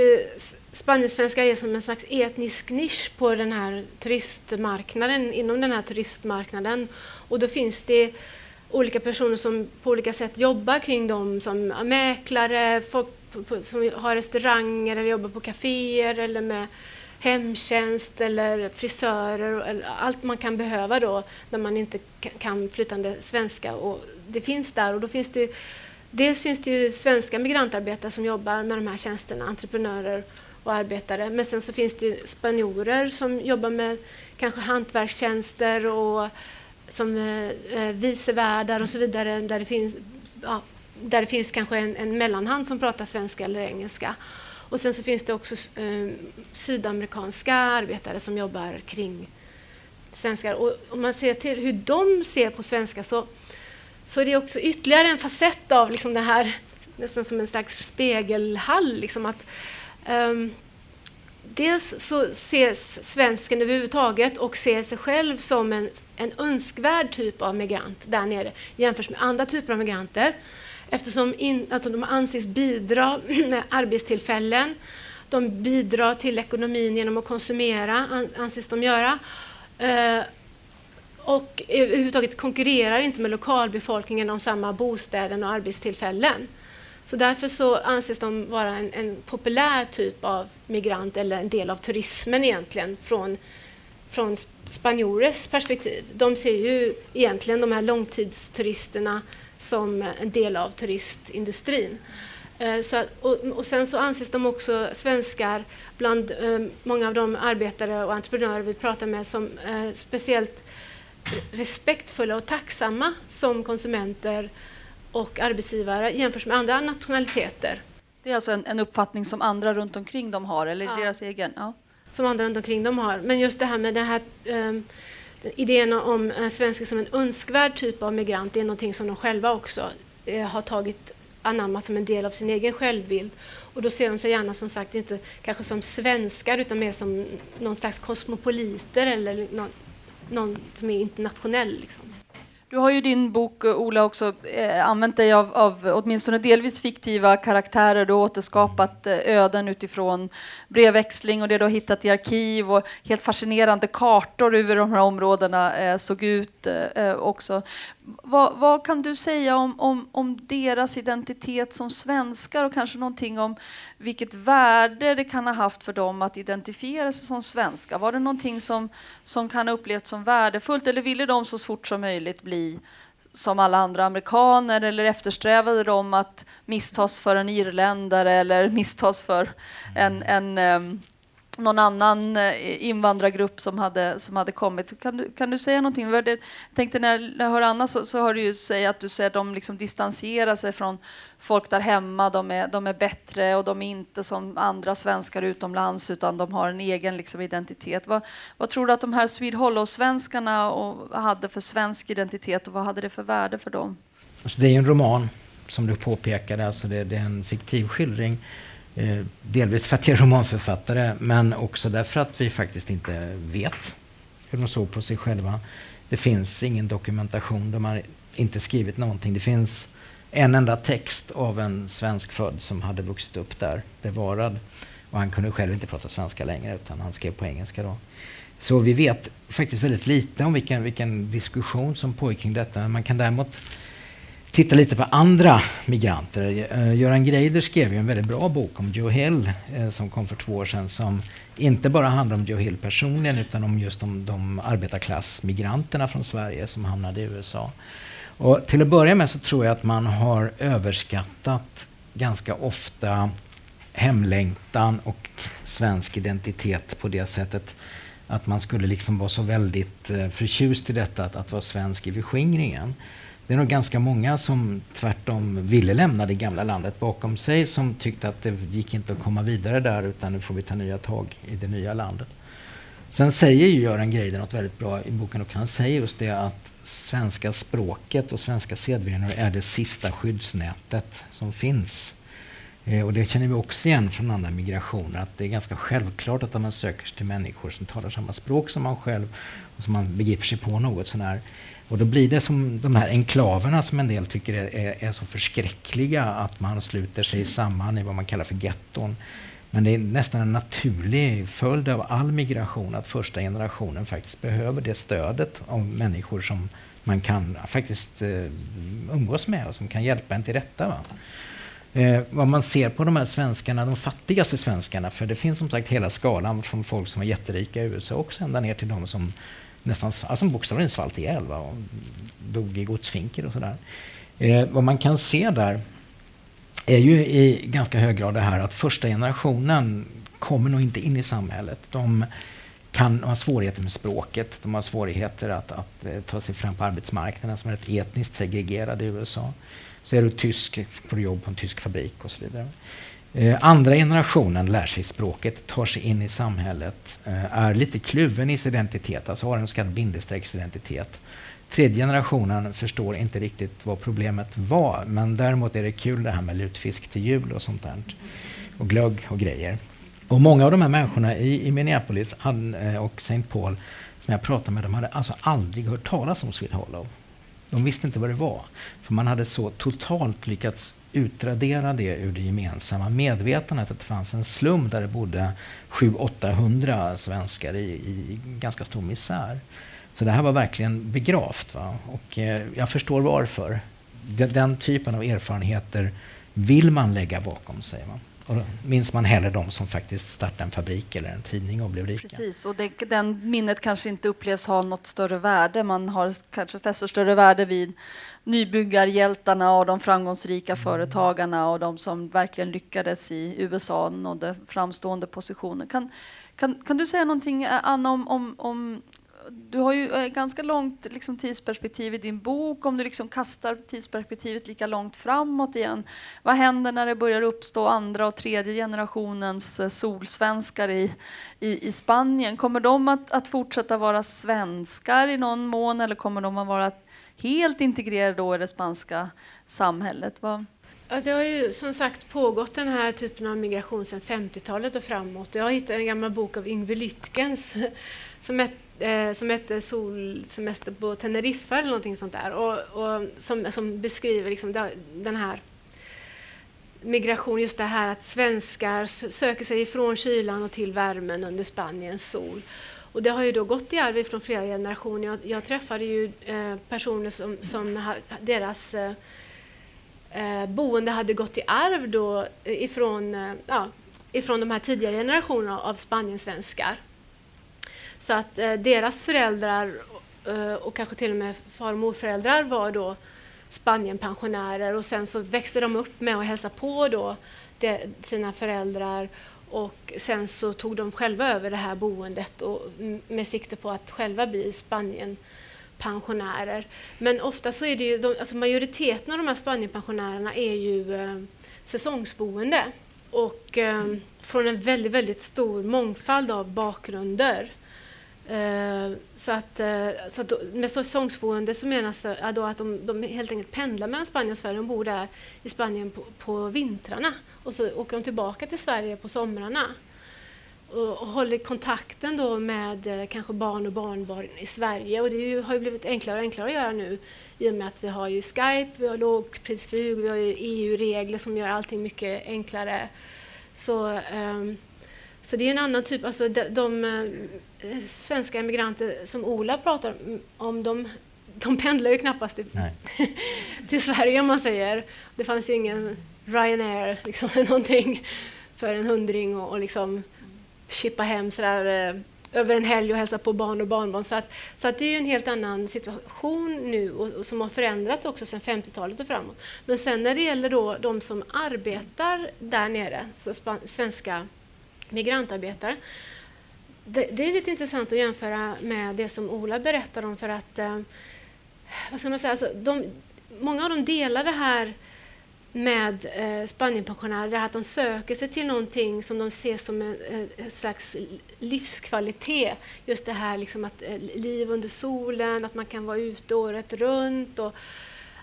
spaniensvenskar är som en slags etnisk nisch på den här turistmarknaden, inom den här turistmarknaden. Och då finns det olika personer som på olika sätt jobbar kring dem som mäklare, folk som har restauranger eller jobbar på kaféer eller med hemtjänst eller frisörer, och allt man kan behöva då när man inte kan flytande svenska. Och det finns där och då finns det ju, dels finns det ju svenska migrantarbetare som jobbar med de här tjänsterna, entreprenörer och arbetare. Men sen så finns det spanjorer som jobbar med kanske hantverkstjänster och som eh, eh vicevärdar och så vidare där det finns, ja, där det finns kanske en, en mellanhand som pratar svenska eller engelska. Och sen så finns det också eh, sydamerikanska arbetare som jobbar kring svenskar. Och om man ser till hur de ser på svenska så, så är det också ytterligare en facett av liksom det här, nästan som en slags spegelhall. Liksom att, um, dels så ses svensken överhuvudtaget och ser sig själv som en, en önskvärd typ av migrant där nere jämfört med andra typer av migranter eftersom in, alltså de anses bidra med arbetstillfällen. De bidrar till ekonomin genom att konsumera, anses de göra. Eh, och överhuvudtaget konkurrerar inte med lokalbefolkningen om samma bostäder och arbetstillfällen. Så därför så anses de vara en, en, populär typ av migrant eller en del av turismen egentligen från, från spanjorers perspektiv. De ser ju egentligen de här långtidsturisterna som en del av turistindustrin. Eh, så, och, och, sen så anses de också svenskar bland eh, många av de arbetare och entreprenörer vi pratar med som eh, speciellt respektfulla och tacksamma som konsumenter och arbetsgivare jämfört med andra nationaliteter. Det är alltså en, en uppfattning som andra runt omkring dem har, eller ja. deras egen? Ja. Som andra runt omkring dem har. Men just det här med det här um, idén om eh, svenskar som en önskvärd typ av migrant är någonting som de själva också eh, har tagit anammat som en del av sin egen självbild. Och då ser de sig gärna som sagt inte kanske som svenskar utan mer som någon slags kosmopoliter eller någon, någon som är internationell. Liksom. Du har ju i din bok, eh, Ola, också eh, använt dig av, av åtminstone delvis fiktiva karaktärer. Du har återskapat eh, öden utifrån brevväxling och det du har hittat i arkiv och helt fascinerande kartor över de här områdena eh, såg ut eh, eh, också. Va, vad kan du säga om, om, om deras identitet som svenskar och kanske någonting om vilket värde det kan ha haft för dem att identifiera sig som svenskar? Var det någonting som, som kan ha upplevts som värdefullt eller ville de så fort som möjligt bli som alla andra amerikaner eller eftersträvade de att misstas för en irländare eller misstas för en, en um, någon annan eh, invandrargrupp som hade, som hade kommit. Kan du, kan du säga någonting? Jag tänkte när jag hör Anna så, så hör du ju säga att du säger att de liksom distanserar sig från folk där hemma. De är, de är bättre och de är inte som andra svenskar utomlands utan de har en egen liksom, identitet. Vad, vad tror du att de här Swede Hollow-svenskarna hade för svensk identitet och vad hade det för värde för dem? Alltså det är ju en roman som du påpekade, alltså det, det är en fiktiv skildring Eh, Eh, delvis för att jag är romanförfattare men också därför att vi faktiskt inte vet hur de såg på sig själva. Det finns ingen dokumentation, de har inte skrivit någonting. Det finns en enda text av en svensk född som hade vuxit upp där, bevarad. Och han kunde själv inte prata svenska längre utan han skrev på engelska då. Så vi vet faktiskt väldigt lite om vilken, vilken diskussion som pågick kring detta. Man kan däremot titta lite på andra migranter. Eh, Göran Greider skrev ju en väldigt bra bok om Joe Hill eh, som kom för två år sedan som inte bara handlar om Joe Hill personligen utan om just de, de arbetarklassmigranterna från Sverige som hamnade i USA. Och till att börja med så tror jag att man har överskattat ganska ofta hemlängtan och svensk identitet på det sättet att man skulle liksom vara så väldigt eh, förtjust i detta att, att vara svensk i förskingringen. Det är nog ganska många som tvärtom ville lämna det gamla landet bakom sig som tyckte att det gick inte att komma vidare där utan nu får vi ta nya tag i det nya landet. Sen säger ju Göran Greider något väldigt bra i boken och han säger just det att svenska språket och svenska sedvänjor är det sista skyddsnätet som finns. Eh, och det känner vi också igen från andra migrationer att det är ganska självklart att man söker sig till människor som talar samma språk som man själv och som man begriper sig på något sånär. Och då blir det som de här enklaverna som en del tycker är, är, är, så förskräckliga att man sluter sig samman i vad man kallar för getton. Men det är nästan en naturlig följd av all migration att första generationen faktiskt behöver det stödet av människor som man kan faktiskt eh, umgås med och som kan hjälpa en till rätta. Va? Eh, vad man ser på de här svenskarna, de fattigaste svenskarna, för det finns som sagt hela skalan från folk som var jätterika i USA också ända ner till de som nästan alltså bokstavligen svalt ihjäl va, och dog i godsfinker och sådär. Eh, vad man kan se där är ju i ganska hög grad det här att första generationen kommer nog inte in i samhället. De kan ha svårigheter med språket, de har svårigheter att, att att ta sig fram på arbetsmarknaden som är rätt etniskt segregerad i USA. Så är du tysk, får du jobb på en tysk fabrik och så vidare. Eh, andra generationen lär sig språket, tar sig in i samhället, eh, är lite kluven i sin identitet, alltså har en så kallad bindestrecksidentitet. Tredje generationen förstår inte riktigt vad problemet var, men däremot är det kul det här med lutfisk till jul och sånt där. Och glögg och grejer. Och många av de här människorna i, i Minneapolis eh, och St. Paul som jag pratade med, de hade alltså aldrig hört talas om Swede Hollow. De visste inte vad det var. För man hade så totalt lyckats utradera det ur det gemensamma medvetandet att det fanns en slum där det bodde 700-800 svenskar i, i, ganska stor misär. Så det här var verkligen begravt. Va? Och eh, jag förstår varför. Den, den, typen av erfarenheter vill man lägga bakom sig. Va? Och minns man hellre de som faktiskt startade en fabrik eller en tidning och blev rika. Precis, och det, den minnet kanske inte upplevs ha något större värde. Man har kanske fäster större värde vid nybyggarhjältarna och de framgångsrika mm. företagarna och de som verkligen lyckades i USA och nådde framstående positioner. Kan, kan, kan du säga någonting, Anna, om, om, om du har ju eh, ganska långt liksom, tidsperspektiv i din bok. Om du liksom kastar tidsperspektivet lika långt framåt igen. Vad händer när det börjar uppstå andra och tredje generationens eh, solsvenskar i, i, i Spanien? Kommer de att, att fortsätta vara svenskar i någon mån eller kommer de att vara helt integrerade i det spanska samhället? Vad, Ja, det har ju som sagt pågått den här typen av migration sedan 50-talet och framåt. Jag har hittat en gammal bok av Yngve Lytkens som eh, som hette Solsemester på Teneriffa eller någonting sånt där. Och, och som, som beskriver liksom den här migration, just det här att svenskar söker sig ifrån kylan och till värmen under Spaniens sol. Och det har ju då gått i arv från flera generationer. Jag, jag träffade ju eh, personer som, som ha, deras eh, eh boende hade gått i arv då eh, ifrån, eh, ja, ifrån de här tidiga generationerna av Spaniensvenskar. Så att eh, deras föräldrar eh, och kanske till och med far och morföräldrar var då Spanienpensionärer och sen så växte de upp med att hälsa på då de, sina föräldrar och sen så tog de själva över det här boendet och med sikte på att själva bli Spanienpensionärer. Men ofta så är det ju, de, alltså majoriteten av de här Spanienpensionärerna är ju eh, säsongsboende och eh, från en väldigt, väldigt stor mångfald av bakgrunder. Uh, så att, uh, så att då, med säsongsboende så menas uh, då att de, de, helt enkelt pendlar mellan Spanien och Sverige. De bor där i Spanien på, på vintrarna och så åker de tillbaka till Sverige på somrarna. Och, och håller kontakten då med eh, kanske barn och barnbarn i Sverige. Och det ju, har ju blivit enklare och enklare att göra nu i och med att vi har ju Skype, vi har lågprisflyg, vi har EU-regler som gör allting mycket enklare. Så um, så det är en annan typ, alltså de, de eh, svenska emigranter som Ola pratar om, de, de pendlar ju knappast till, till Sverige om man säger. Det fanns ju ingen Ryanair liksom, någonting för en hundring och, och liksom chippa hem sådär eh, över en helg och hälsa på barn och barnbarn. Så, att, så att det är en helt annan situation nu och, och som har förändrats också sedan 50-talet och framåt. Men sen när det gäller då de som arbetar där nere, så svenska migrantarbetare. Det, det, är lite intressant att jämföra med det som Ola berättar om för att eh, vad ska man säga, alltså, de, många av dem delar det här med eh, Spanienpensionärer, att de söker sig till någonting som de ser som en, eh, en slags livskvalitet. Just det här liksom att eh, liv under solen, att man kan vara ute året runt och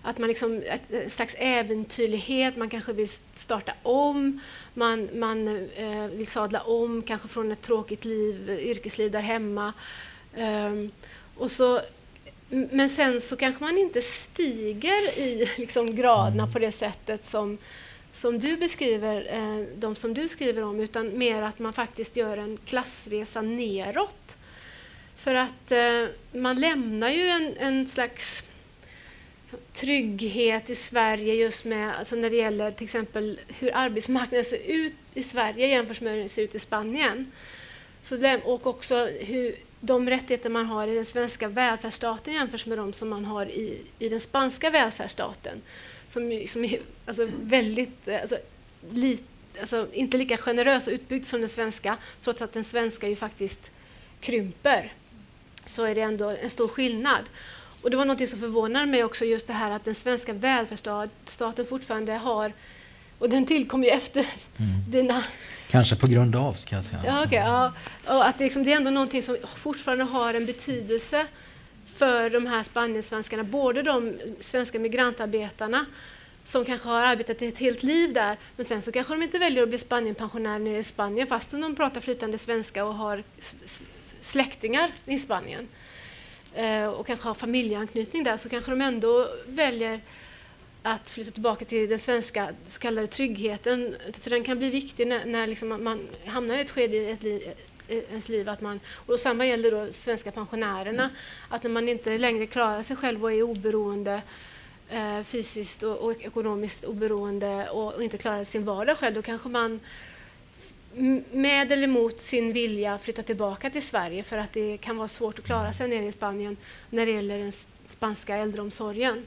att man liksom, en slags äventyrlighet, man kanske vill starta om, man, man eh, vill sadla om, kanske från ett tråkigt liv, yrkesliv där hemma. Um, och så, men sen så kanske man inte stiger i liksom, graderna på det sättet som, som du beskriver, eh, de som du skriver om, utan mer att man faktiskt gör en klassresa neråt. För att eh, man lämnar ju en, en slags trygghet i Sverige just med, alltså när det gäller till exempel hur arbetsmarknaden ser ut i Sverige jämfört med hur den ser ut i Spanien. Så, och också hur de rättigheter man har i den svenska välfärdsstaten jämfört med de som man har i, i den spanska välfärdsstaten. Som, som är alltså väldigt, alltså, li, alltså, inte lika generös och utbyggd som den svenska, trots att den svenska ju faktiskt krymper. Så är det ändå en stor skillnad. Och det var något som förvånade mig också, just det här att den svenska välfärdsstaten fortfarande har, och den tillkom ju efter mm. dina... Kanske på grund av, ska jag säga. Ja, okay, ja. Och att det, liksom, det är ändå någonting som fortfarande har en betydelse för de här Spaniensvenskarna, både de svenska migrantarbetarna som kanske har arbetat ett helt liv där, men sen så kanske de inte väljer att bli Spanienpensionär nere i Spanien fastän de pratar flytande svenska och har släktingar i Spanien. Eh, och kanske har familjeanknytning där så kanske de ändå väljer att flytta tillbaka till den svenska så kallade tryggheten. För den kan bli viktig när, när liksom man hamnar i ett skede i ett liv, ens liv. Att man, och samma gäller då svenska pensionärerna. Att när man inte längre klarar sig själv och är oberoende eh, fysiskt och, och, ekonomiskt oberoende och, och, inte klarar sin vardag själv, då kanske man med eller mot sin vilja flytta tillbaka till Sverige för att det kan vara svårt att klara sig nere i Spanien när det gäller den spanska äldreomsorgen.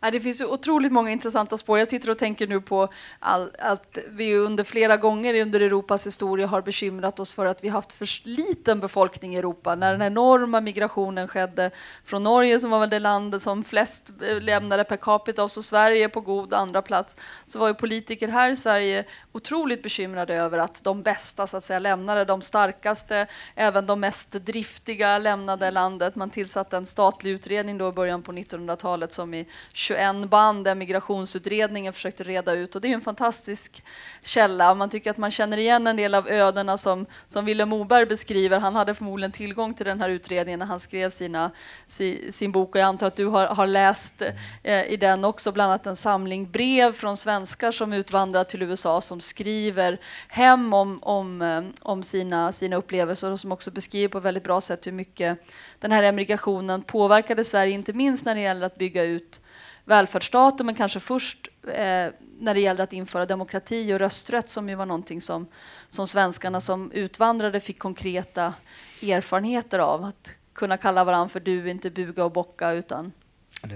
Det finns ju otroligt många intressanta spår. Jag sitter och tänker nu på all, att vi under flera gånger under Europas historia har bekymrat oss för att vi haft för liten befolkning i Europa. När den enorma migrationen skedde från Norge, som var väl det landet som flest eh, lämnade per capita, och så Sverige på god andra plats, så var ju politiker här i Sverige otroligt bekymrade över att de bästa så att säga lämnade, de starkaste, även de mest driftiga lämnade landet. Man tillsatte en statlig utredning då i början på 1900-talet som i 21 band där migrationsutredningen försökte reda ut och det är en fantastisk källa. Man tycker att man känner igen en del av ödena som, som Willem Moberg beskriver. Han hade förmodligen tillgång till den här utredningen när han skrev sina, si, sin bok och jag antar att du har, har läst eh, i den också bland annat en samling brev från svenskar som utvandrat till USA som skriver hem om, om, eh, om sina, sina upplevelser och som också beskriver på ett väldigt bra sätt hur mycket den här emigrationen påverkade Sverige, inte minst när det gäller att bygga ut välfärdsstaten, men kanske först eh, när det gällde att införa demokrati och rösträtt som ju var någonting som, som svenskarna som utvandrade fick konkreta erfarenheter av. Att kunna kalla varandra för du, inte buga och bocka utan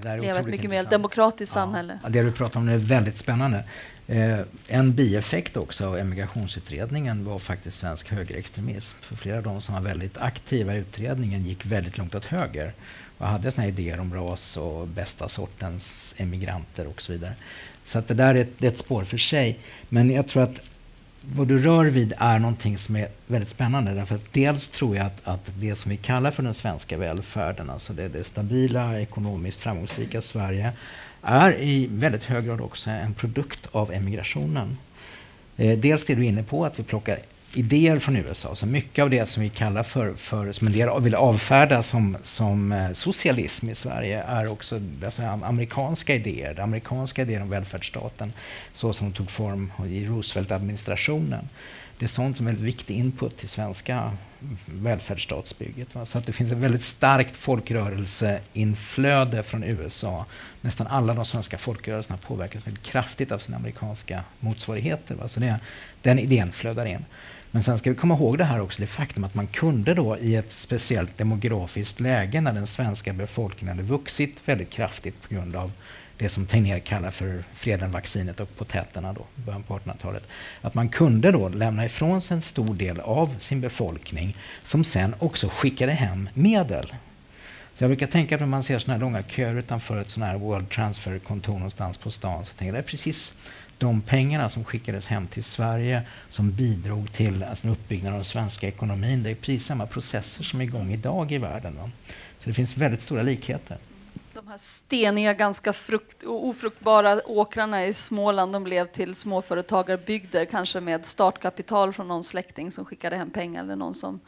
leva ett mycket mer demokratiskt ja. samhälle. Ja, det du pratar om är väldigt spännande. Eh, en bieffekt också av emigrationsutredningen var faktiskt svensk högerextremism. För flera av de som var väldigt aktiva i utredningen gick väldigt långt åt höger och hade såna idéer om ras och bästa sortens emigranter och så vidare. Så att det där är ett, det är ett spår för sig. Men jag tror att vad du rör vid är någonting som är väldigt spännande. Därför att dels tror jag att, att det som vi kallar för den svenska välfärden, alltså det, det stabila, ekonomiskt framgångsrika Sverige, är i väldigt hög grad också en produkt av emigrationen. Eh, dels det du är inne på, att vi plockar idéer från USA. Så mycket av det som vi kallar för, för som en del vill avfärda som, som eh, socialism i Sverige är också alltså, amerikanska idéer. Amerikanska idéer om välfärdsstaten så som de tog form i Roosevelt-administrationen. Det är sånt som är en viktig input till svenska välfärdsstatsbygget. Va? Så att det finns ett väldigt starkt folkrörelseinflöde från USA. Nästan alla de svenska folkrörelserna påverkas väldigt kraftigt av sina amerikanska motsvarigheter. Va? Så det, den idén flödar in. Men sen ska vi komma ihåg det här också, det faktum att man kunde då i ett speciellt demografiskt läge när den svenska befolkningen hade vuxit väldigt kraftigt på grund av det som Tegnér kallar för Fredenvaccinet och potäterna då, början på 1800-talet. Att man kunde då lämna ifrån sig en stor del av sin befolkning som sen också skickade hem medel. Så jag brukar tänka på när man ser sådana här långa köer utanför ett sådant här World Transfer-kontor någonstans på stan så tänker jag det är precis de pengarna som skickades hem till Sverige som bidrog till alltså, uppbyggnaden av den svenska ekonomin. Det är precis samma processer som är igång idag i världen. Va? Så det finns väldigt stora likheter. De här steniga, ganska frukt, ofruktbara åkrarna i Småland de blev till småföretagarbygder, kanske med startkapital från någon släkting som skickade hem pengar eller någon som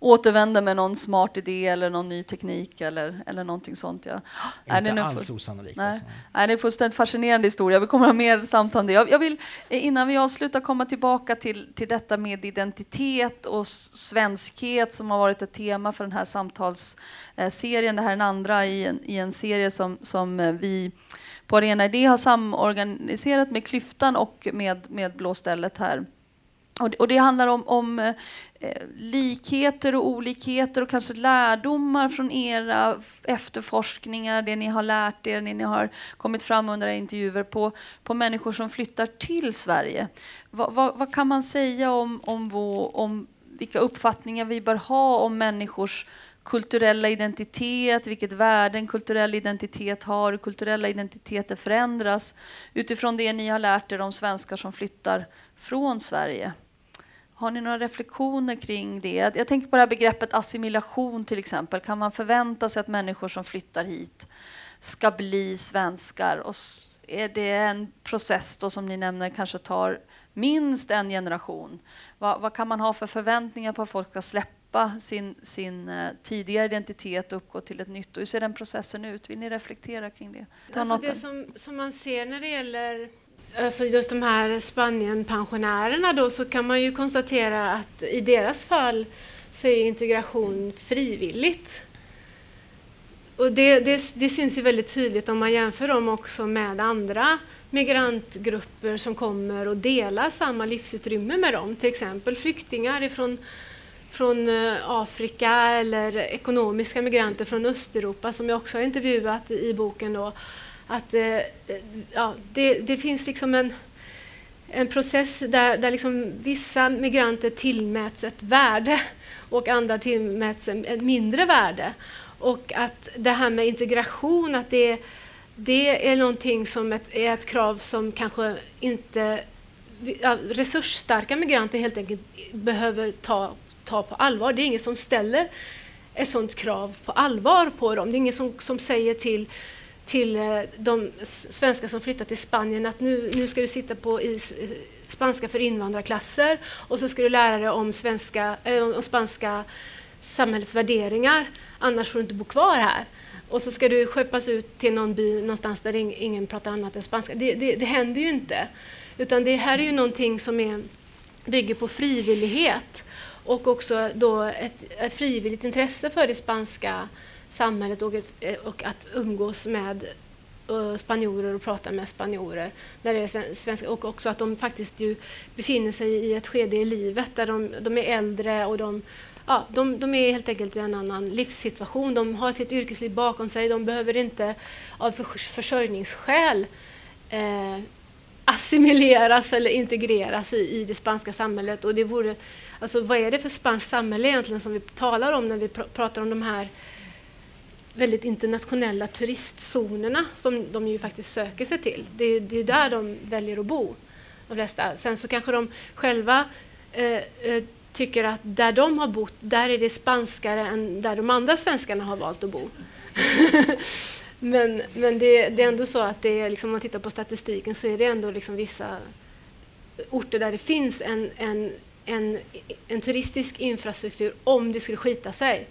återvänder med någon smart idé eller någon ny teknik eller, eller någonting sånt. Ja. Inte nej, alls osannolikt. Nej. Alltså. nej, det är en fullständigt fascinerande historia. Vi kommer ha mer samtal om det. Jag, jag vill eh, innan vi avslutar komma tillbaka till, till detta med identitet och svenskhet som har varit ett tema för den här samtalsserien. Det här är den andra i en, i en serie som, som eh, vi på Arena Idé har samorganiserat med Klyftan och med, med Blåstället här. Och det, och det handlar om, om eh, likheter och olikheter och kanske lärdomar från era efterforskningar, det ni har lärt er, det ni har kommit fram under era intervjuer på, på människor som flyttar till Sverige. Va, va, vad kan man säga om, om, vår, om vilka uppfattningar vi bör ha om människors kulturella identitet, vilket värde en kulturell identitet har, hur kulturella identiteter förändras utifrån det ni har lärt er om svenskar som flyttar från Sverige. Har ni några reflektioner kring det? Jag tänker på det här begreppet assimilation till exempel. Kan man förvänta sig att människor som flyttar hit ska bli svenskar? Och är det en process då som ni nämner kanske tar minst en generation? Vad, vad kan man ha för förväntningar på att folk ska släppa sin, sin uh, tidigare identitet och uppgå till ett nytt? Och hur ser den processen ut? Vill ni reflektera kring det? alltså det som, som man ser när det gäller alltså just de här Spanienpensionärerna då så kan man ju konstatera att i deras fall så är integration frivilligt. Och det, det, det syns ju väldigt tydligt om man jämför dem också med andra migrantgrupper som kommer och delar samma livsutrymme med dem. Till exempel flyktingar ifrån från eh, Afrika eller ekonomiska migranter från Östeuropa som jag också har intervjuat i boken. Då att eh, ja, det, det, finns liksom en, en process där, där liksom vissa migranter tillmäts ett värde och andra tillmäts ett mindre värde. Och att det här med integration, att det, det är någonting som ett, är ett krav som kanske inte ja, resursstarka migranter helt enkelt behöver ta, ta på allvar. Det är ingen som ställer ett sådant krav på allvar på dem. Det är ingen som, som säger till till eh, de svenskar som flyttar till Spanien att nu, nu ska du sitta på i eh, spanska för invandrarklasser och så ska du lära dig om, svenska, äh, om spanska samhällets värderingar, annars får du inte bo kvar här. Och så ska du skeppas ut till någon by någonstans där ingen pratar annat än spanska. Det, det, det händer ju inte. Utan det här är ju någonting som är, bygger på frivillighet och också då ett, ett frivilligt intresse för det spanska samhället och, eh, och att umgås med eh, spanjorer och prata med spanjorer. När det är svenska, och också att de faktiskt ju befinner sig i ett skede i livet där de, de är äldre och de, ja, de, de är helt enkelt i en annan livssituation. De har sitt yrkesliv bakom sig. De behöver inte av försörjningsskäl eh, assimileras eller integreras i, i det spanska samhället. Och det vore, alltså, vad är det för spanskt samhälle egentligen som vi talar om när vi pr pratar om de här väldigt internationella turistzonerna som de ju faktiskt söker sig till. Det är, det är där de väljer att bo, de flesta. Sen så kanske de själva eh, eh, tycker att där de har bott, där är det spanskare än där de andra svenskarna har valt att bo. men men det, det, är ändå så att det är, liksom, om man tittar på statistiken så är det ändå liksom vissa orter där det finns en, en, en, en turistisk infrastruktur om det skulle skita sig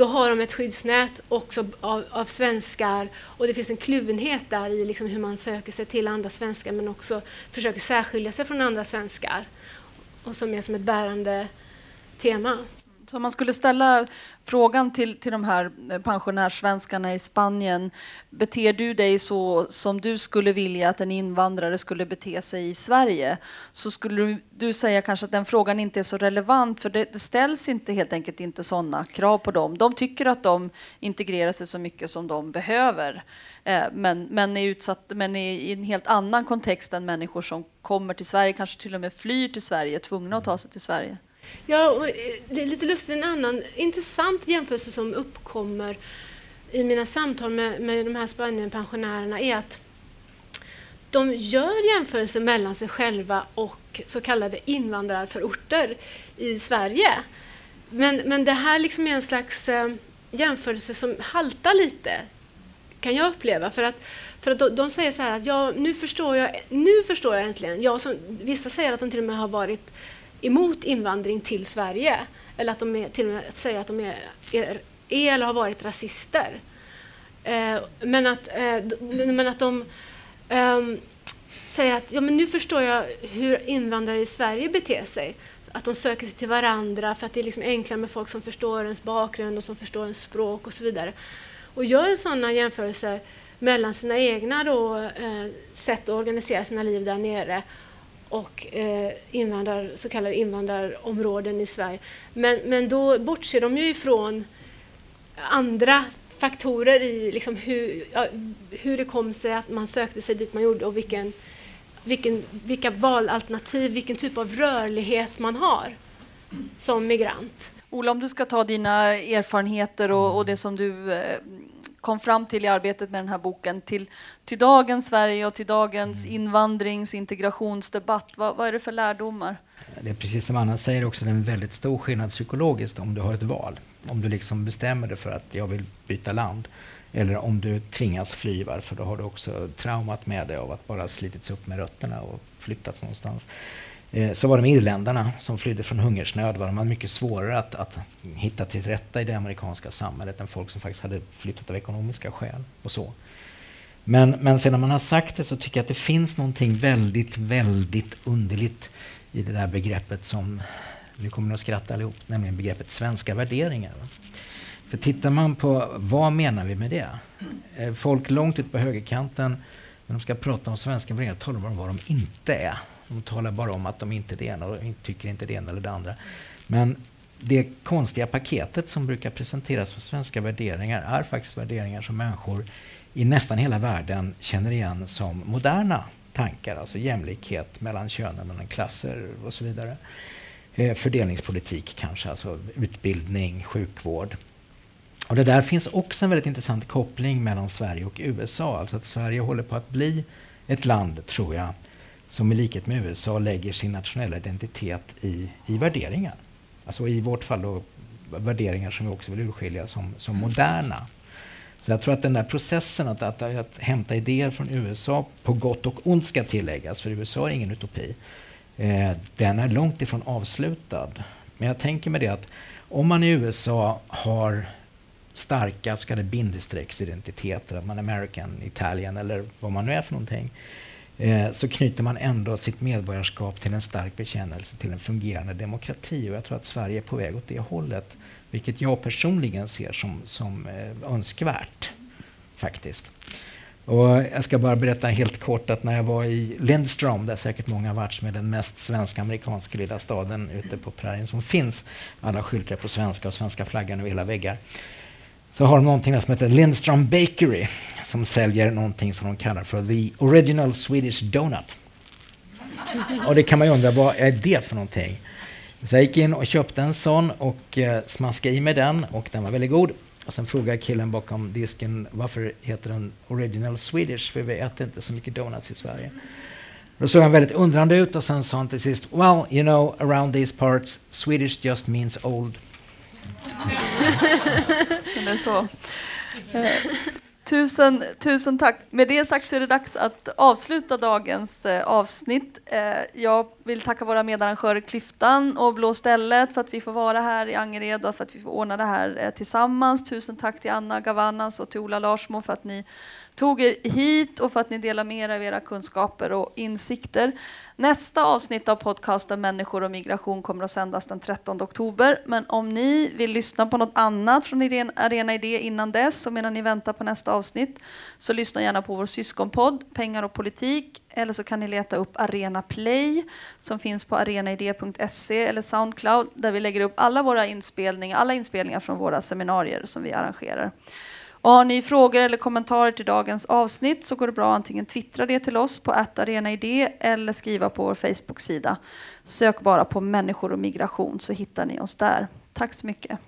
då har de ett skyddsnät också av, av svenskar och det finns en kluvenhet där i liksom hur man söker sig till andra svenskar men också försöker särskilja sig från andra svenskar och som är som ett bärande tema. Så om man skulle ställa frågan till, till de här eh, pensionärssvenskarna i Spanien, beter du dig så som du skulle vilja att en invandrare skulle bete sig i Sverige? Så skulle du, du säga kanske att den frågan inte är så relevant, för det, det ställs inte helt enkelt inte sådana krav på dem. De tycker att de integrerar sig så mycket som de behöver, eh, men, men, är utsatt, men är i en helt annan kontext än människor som kommer till Sverige, kanske till och med flyr till Sverige, tvungna att ta sig till Sverige. Ja, och eh, det är lite lustigt, en annan intressant jämförelse som uppkommer i mina samtal med, med de här Spanienpensionärerna är att de gör jämförelser mellan sig själva och så kallade invandrarförorter i Sverige. Men, men det här liksom är en slags eh, jämförelse som haltar lite, kan jag uppleva. För att, för att de, de säger så här att ja, nu förstår jag, nu förstår jag äntligen. Jag som, vissa säger att de till och med har varit emot invandring till Sverige. Eller att de är, till och med säger att de är, är, är eller har varit rasister. Eh, men, att, eh, men att de eh, säger att ja, men nu förstår jag hur invandrare i Sverige beter sig. Att de söker sig till varandra för att det är liksom enklare med folk som förstår ens bakgrund och som förstår ens språk och så vidare. Och gör sådana jämförelser mellan sina egna då, eh, sätt att organisera sina liv där nere och eh, invandrar, så kallade invandrarområden i Sverige. Men, men då bortser de ju ifrån andra faktorer i liksom hur, ja, hur det kom sig att man sökte sig dit man gjorde och vilken, vilken, vilka valalternativ, vilken typ av rörlighet man har som migrant. Ola, om du ska ta dina erfarenheter och, och det som du eh, kom fram till i arbetet med den här boken till, till dagens Sverige och till dagens mm. invandrings integrationsdebatt? Vad, vad är det för lärdomar? Det är precis som Anna säger också, det är en väldigt stor skillnad psykologiskt om du har ett val. Om du liksom bestämmer dig för att jag vill byta land. Eller om du tvingas fly, för då har du också traumat med dig av att bara slitits upp med rötterna och flyttats någonstans. Eh, så var det med irländarna som flydde från hungersnöd. var de mycket svårare att, att hitta till rätta i det amerikanska samhället än folk som faktiskt hade flyttat av ekonomiska skäl. och så. Men, men sedan man har sagt det så tycker jag att det finns någonting väldigt, väldigt underligt i det där begreppet som, nu kommer ni att skratta allihop, nämligen begreppet svenska värderingar. För tittar man på vad menar vi med det? Eh, folk långt ut på högerkanten, när de ska prata om svenska värderingar, talar de om vad de inte är. De talar bara om att de inte är det ena och tycker inte det ena eller det andra. Men det konstiga paketet som brukar presenteras som svenska värderingar är faktiskt värderingar som människor i nästan hela världen känner igen som moderna tankar. Alltså jämlikhet mellan könen, mellan klasser och så vidare. Eh, fördelningspolitik kanske, alltså utbildning, sjukvård. Och det där finns också en väldigt intressant koppling mellan Sverige och USA. Alltså att Sverige håller på att bli ett land, tror jag, som i likhet med USA lägger sin nationella identitet i, i värderingar. Alltså i vårt fall då värderingar som vi också vill urskilja som, som moderna. Så jag tror att den där processen att, att, att hämta idéer från USA, på gott och ont ska tilläggas, för USA är ingen utopi, eh, den är långt ifrån avslutad. Men jag tänker mig det att om man i USA har starka så kallade bindestrecksidentiteter, att man är American, Italian eller vad man nu är för någonting, eh, Eh, så knyter man ändå sitt medborgarskap till en stark bekännelse till en fungerande demokrati. Och jag tror att Sverige är på väg åt det hållet, vilket jag personligen ser som, som eh, önskvärt, faktiskt. Och jag ska bara berätta helt kort att när jag var i Lindstrom, där säkert många har varit, som är den mest svensk-amerikanska lilla staden ute på prärien som finns, alla skyltar på svenska och svenska flaggan över hela väggar, så har de någonting som heter Lindstrom Bakery som säljer någonting som de kallar för the original Swedish donut. Och det kan man ju undra, vad är det för någonting? Så jag gick in och köpte en sån och eh, smaskade i mig den och den var väldigt god. Och sen frågade killen bakom disken varför heter den Original Swedish? För vi äter inte så mycket donuts i Sverige. Då såg han väldigt undrande ut och sen sa han till sist Well, you know, around these parts Swedish just means old. Eller så. Tusen, tusen tack. Med det sagt så är det dags att avsluta dagens eh, avsnitt. Eh, jag vill tacka våra medarrangörer Klyftan och Blå stället för att vi får vara här i Angered och för att vi får ordna det här eh, tillsammans. Tusen tack till Anna Gavanas och till Ola Larsmo för att ni tog er hit och för att ni delar med er av era kunskaper och insikter. Nästa avsnitt av podcasten Människor och migration kommer att sändas den 13 oktober. Men om ni vill lyssna på något annat från Arena Idé innan dess och medan ni väntar på nästa avsnitt så lyssna gärna på vår syskonpodd Pengar och politik eller så kan ni leta upp Arena Play som finns på arenaidé.se eller Soundcloud där vi lägger upp alla våra inspelningar, alla inspelningar från våra seminarier som vi arrangerar. Och har ni frågor eller kommentarer till dagens avsnitt så går det bra att antingen twittra det till oss på arenaidé eller skriva på vår Facebook-sida. Sök bara på människor och migration så hittar ni oss där. Tack så mycket.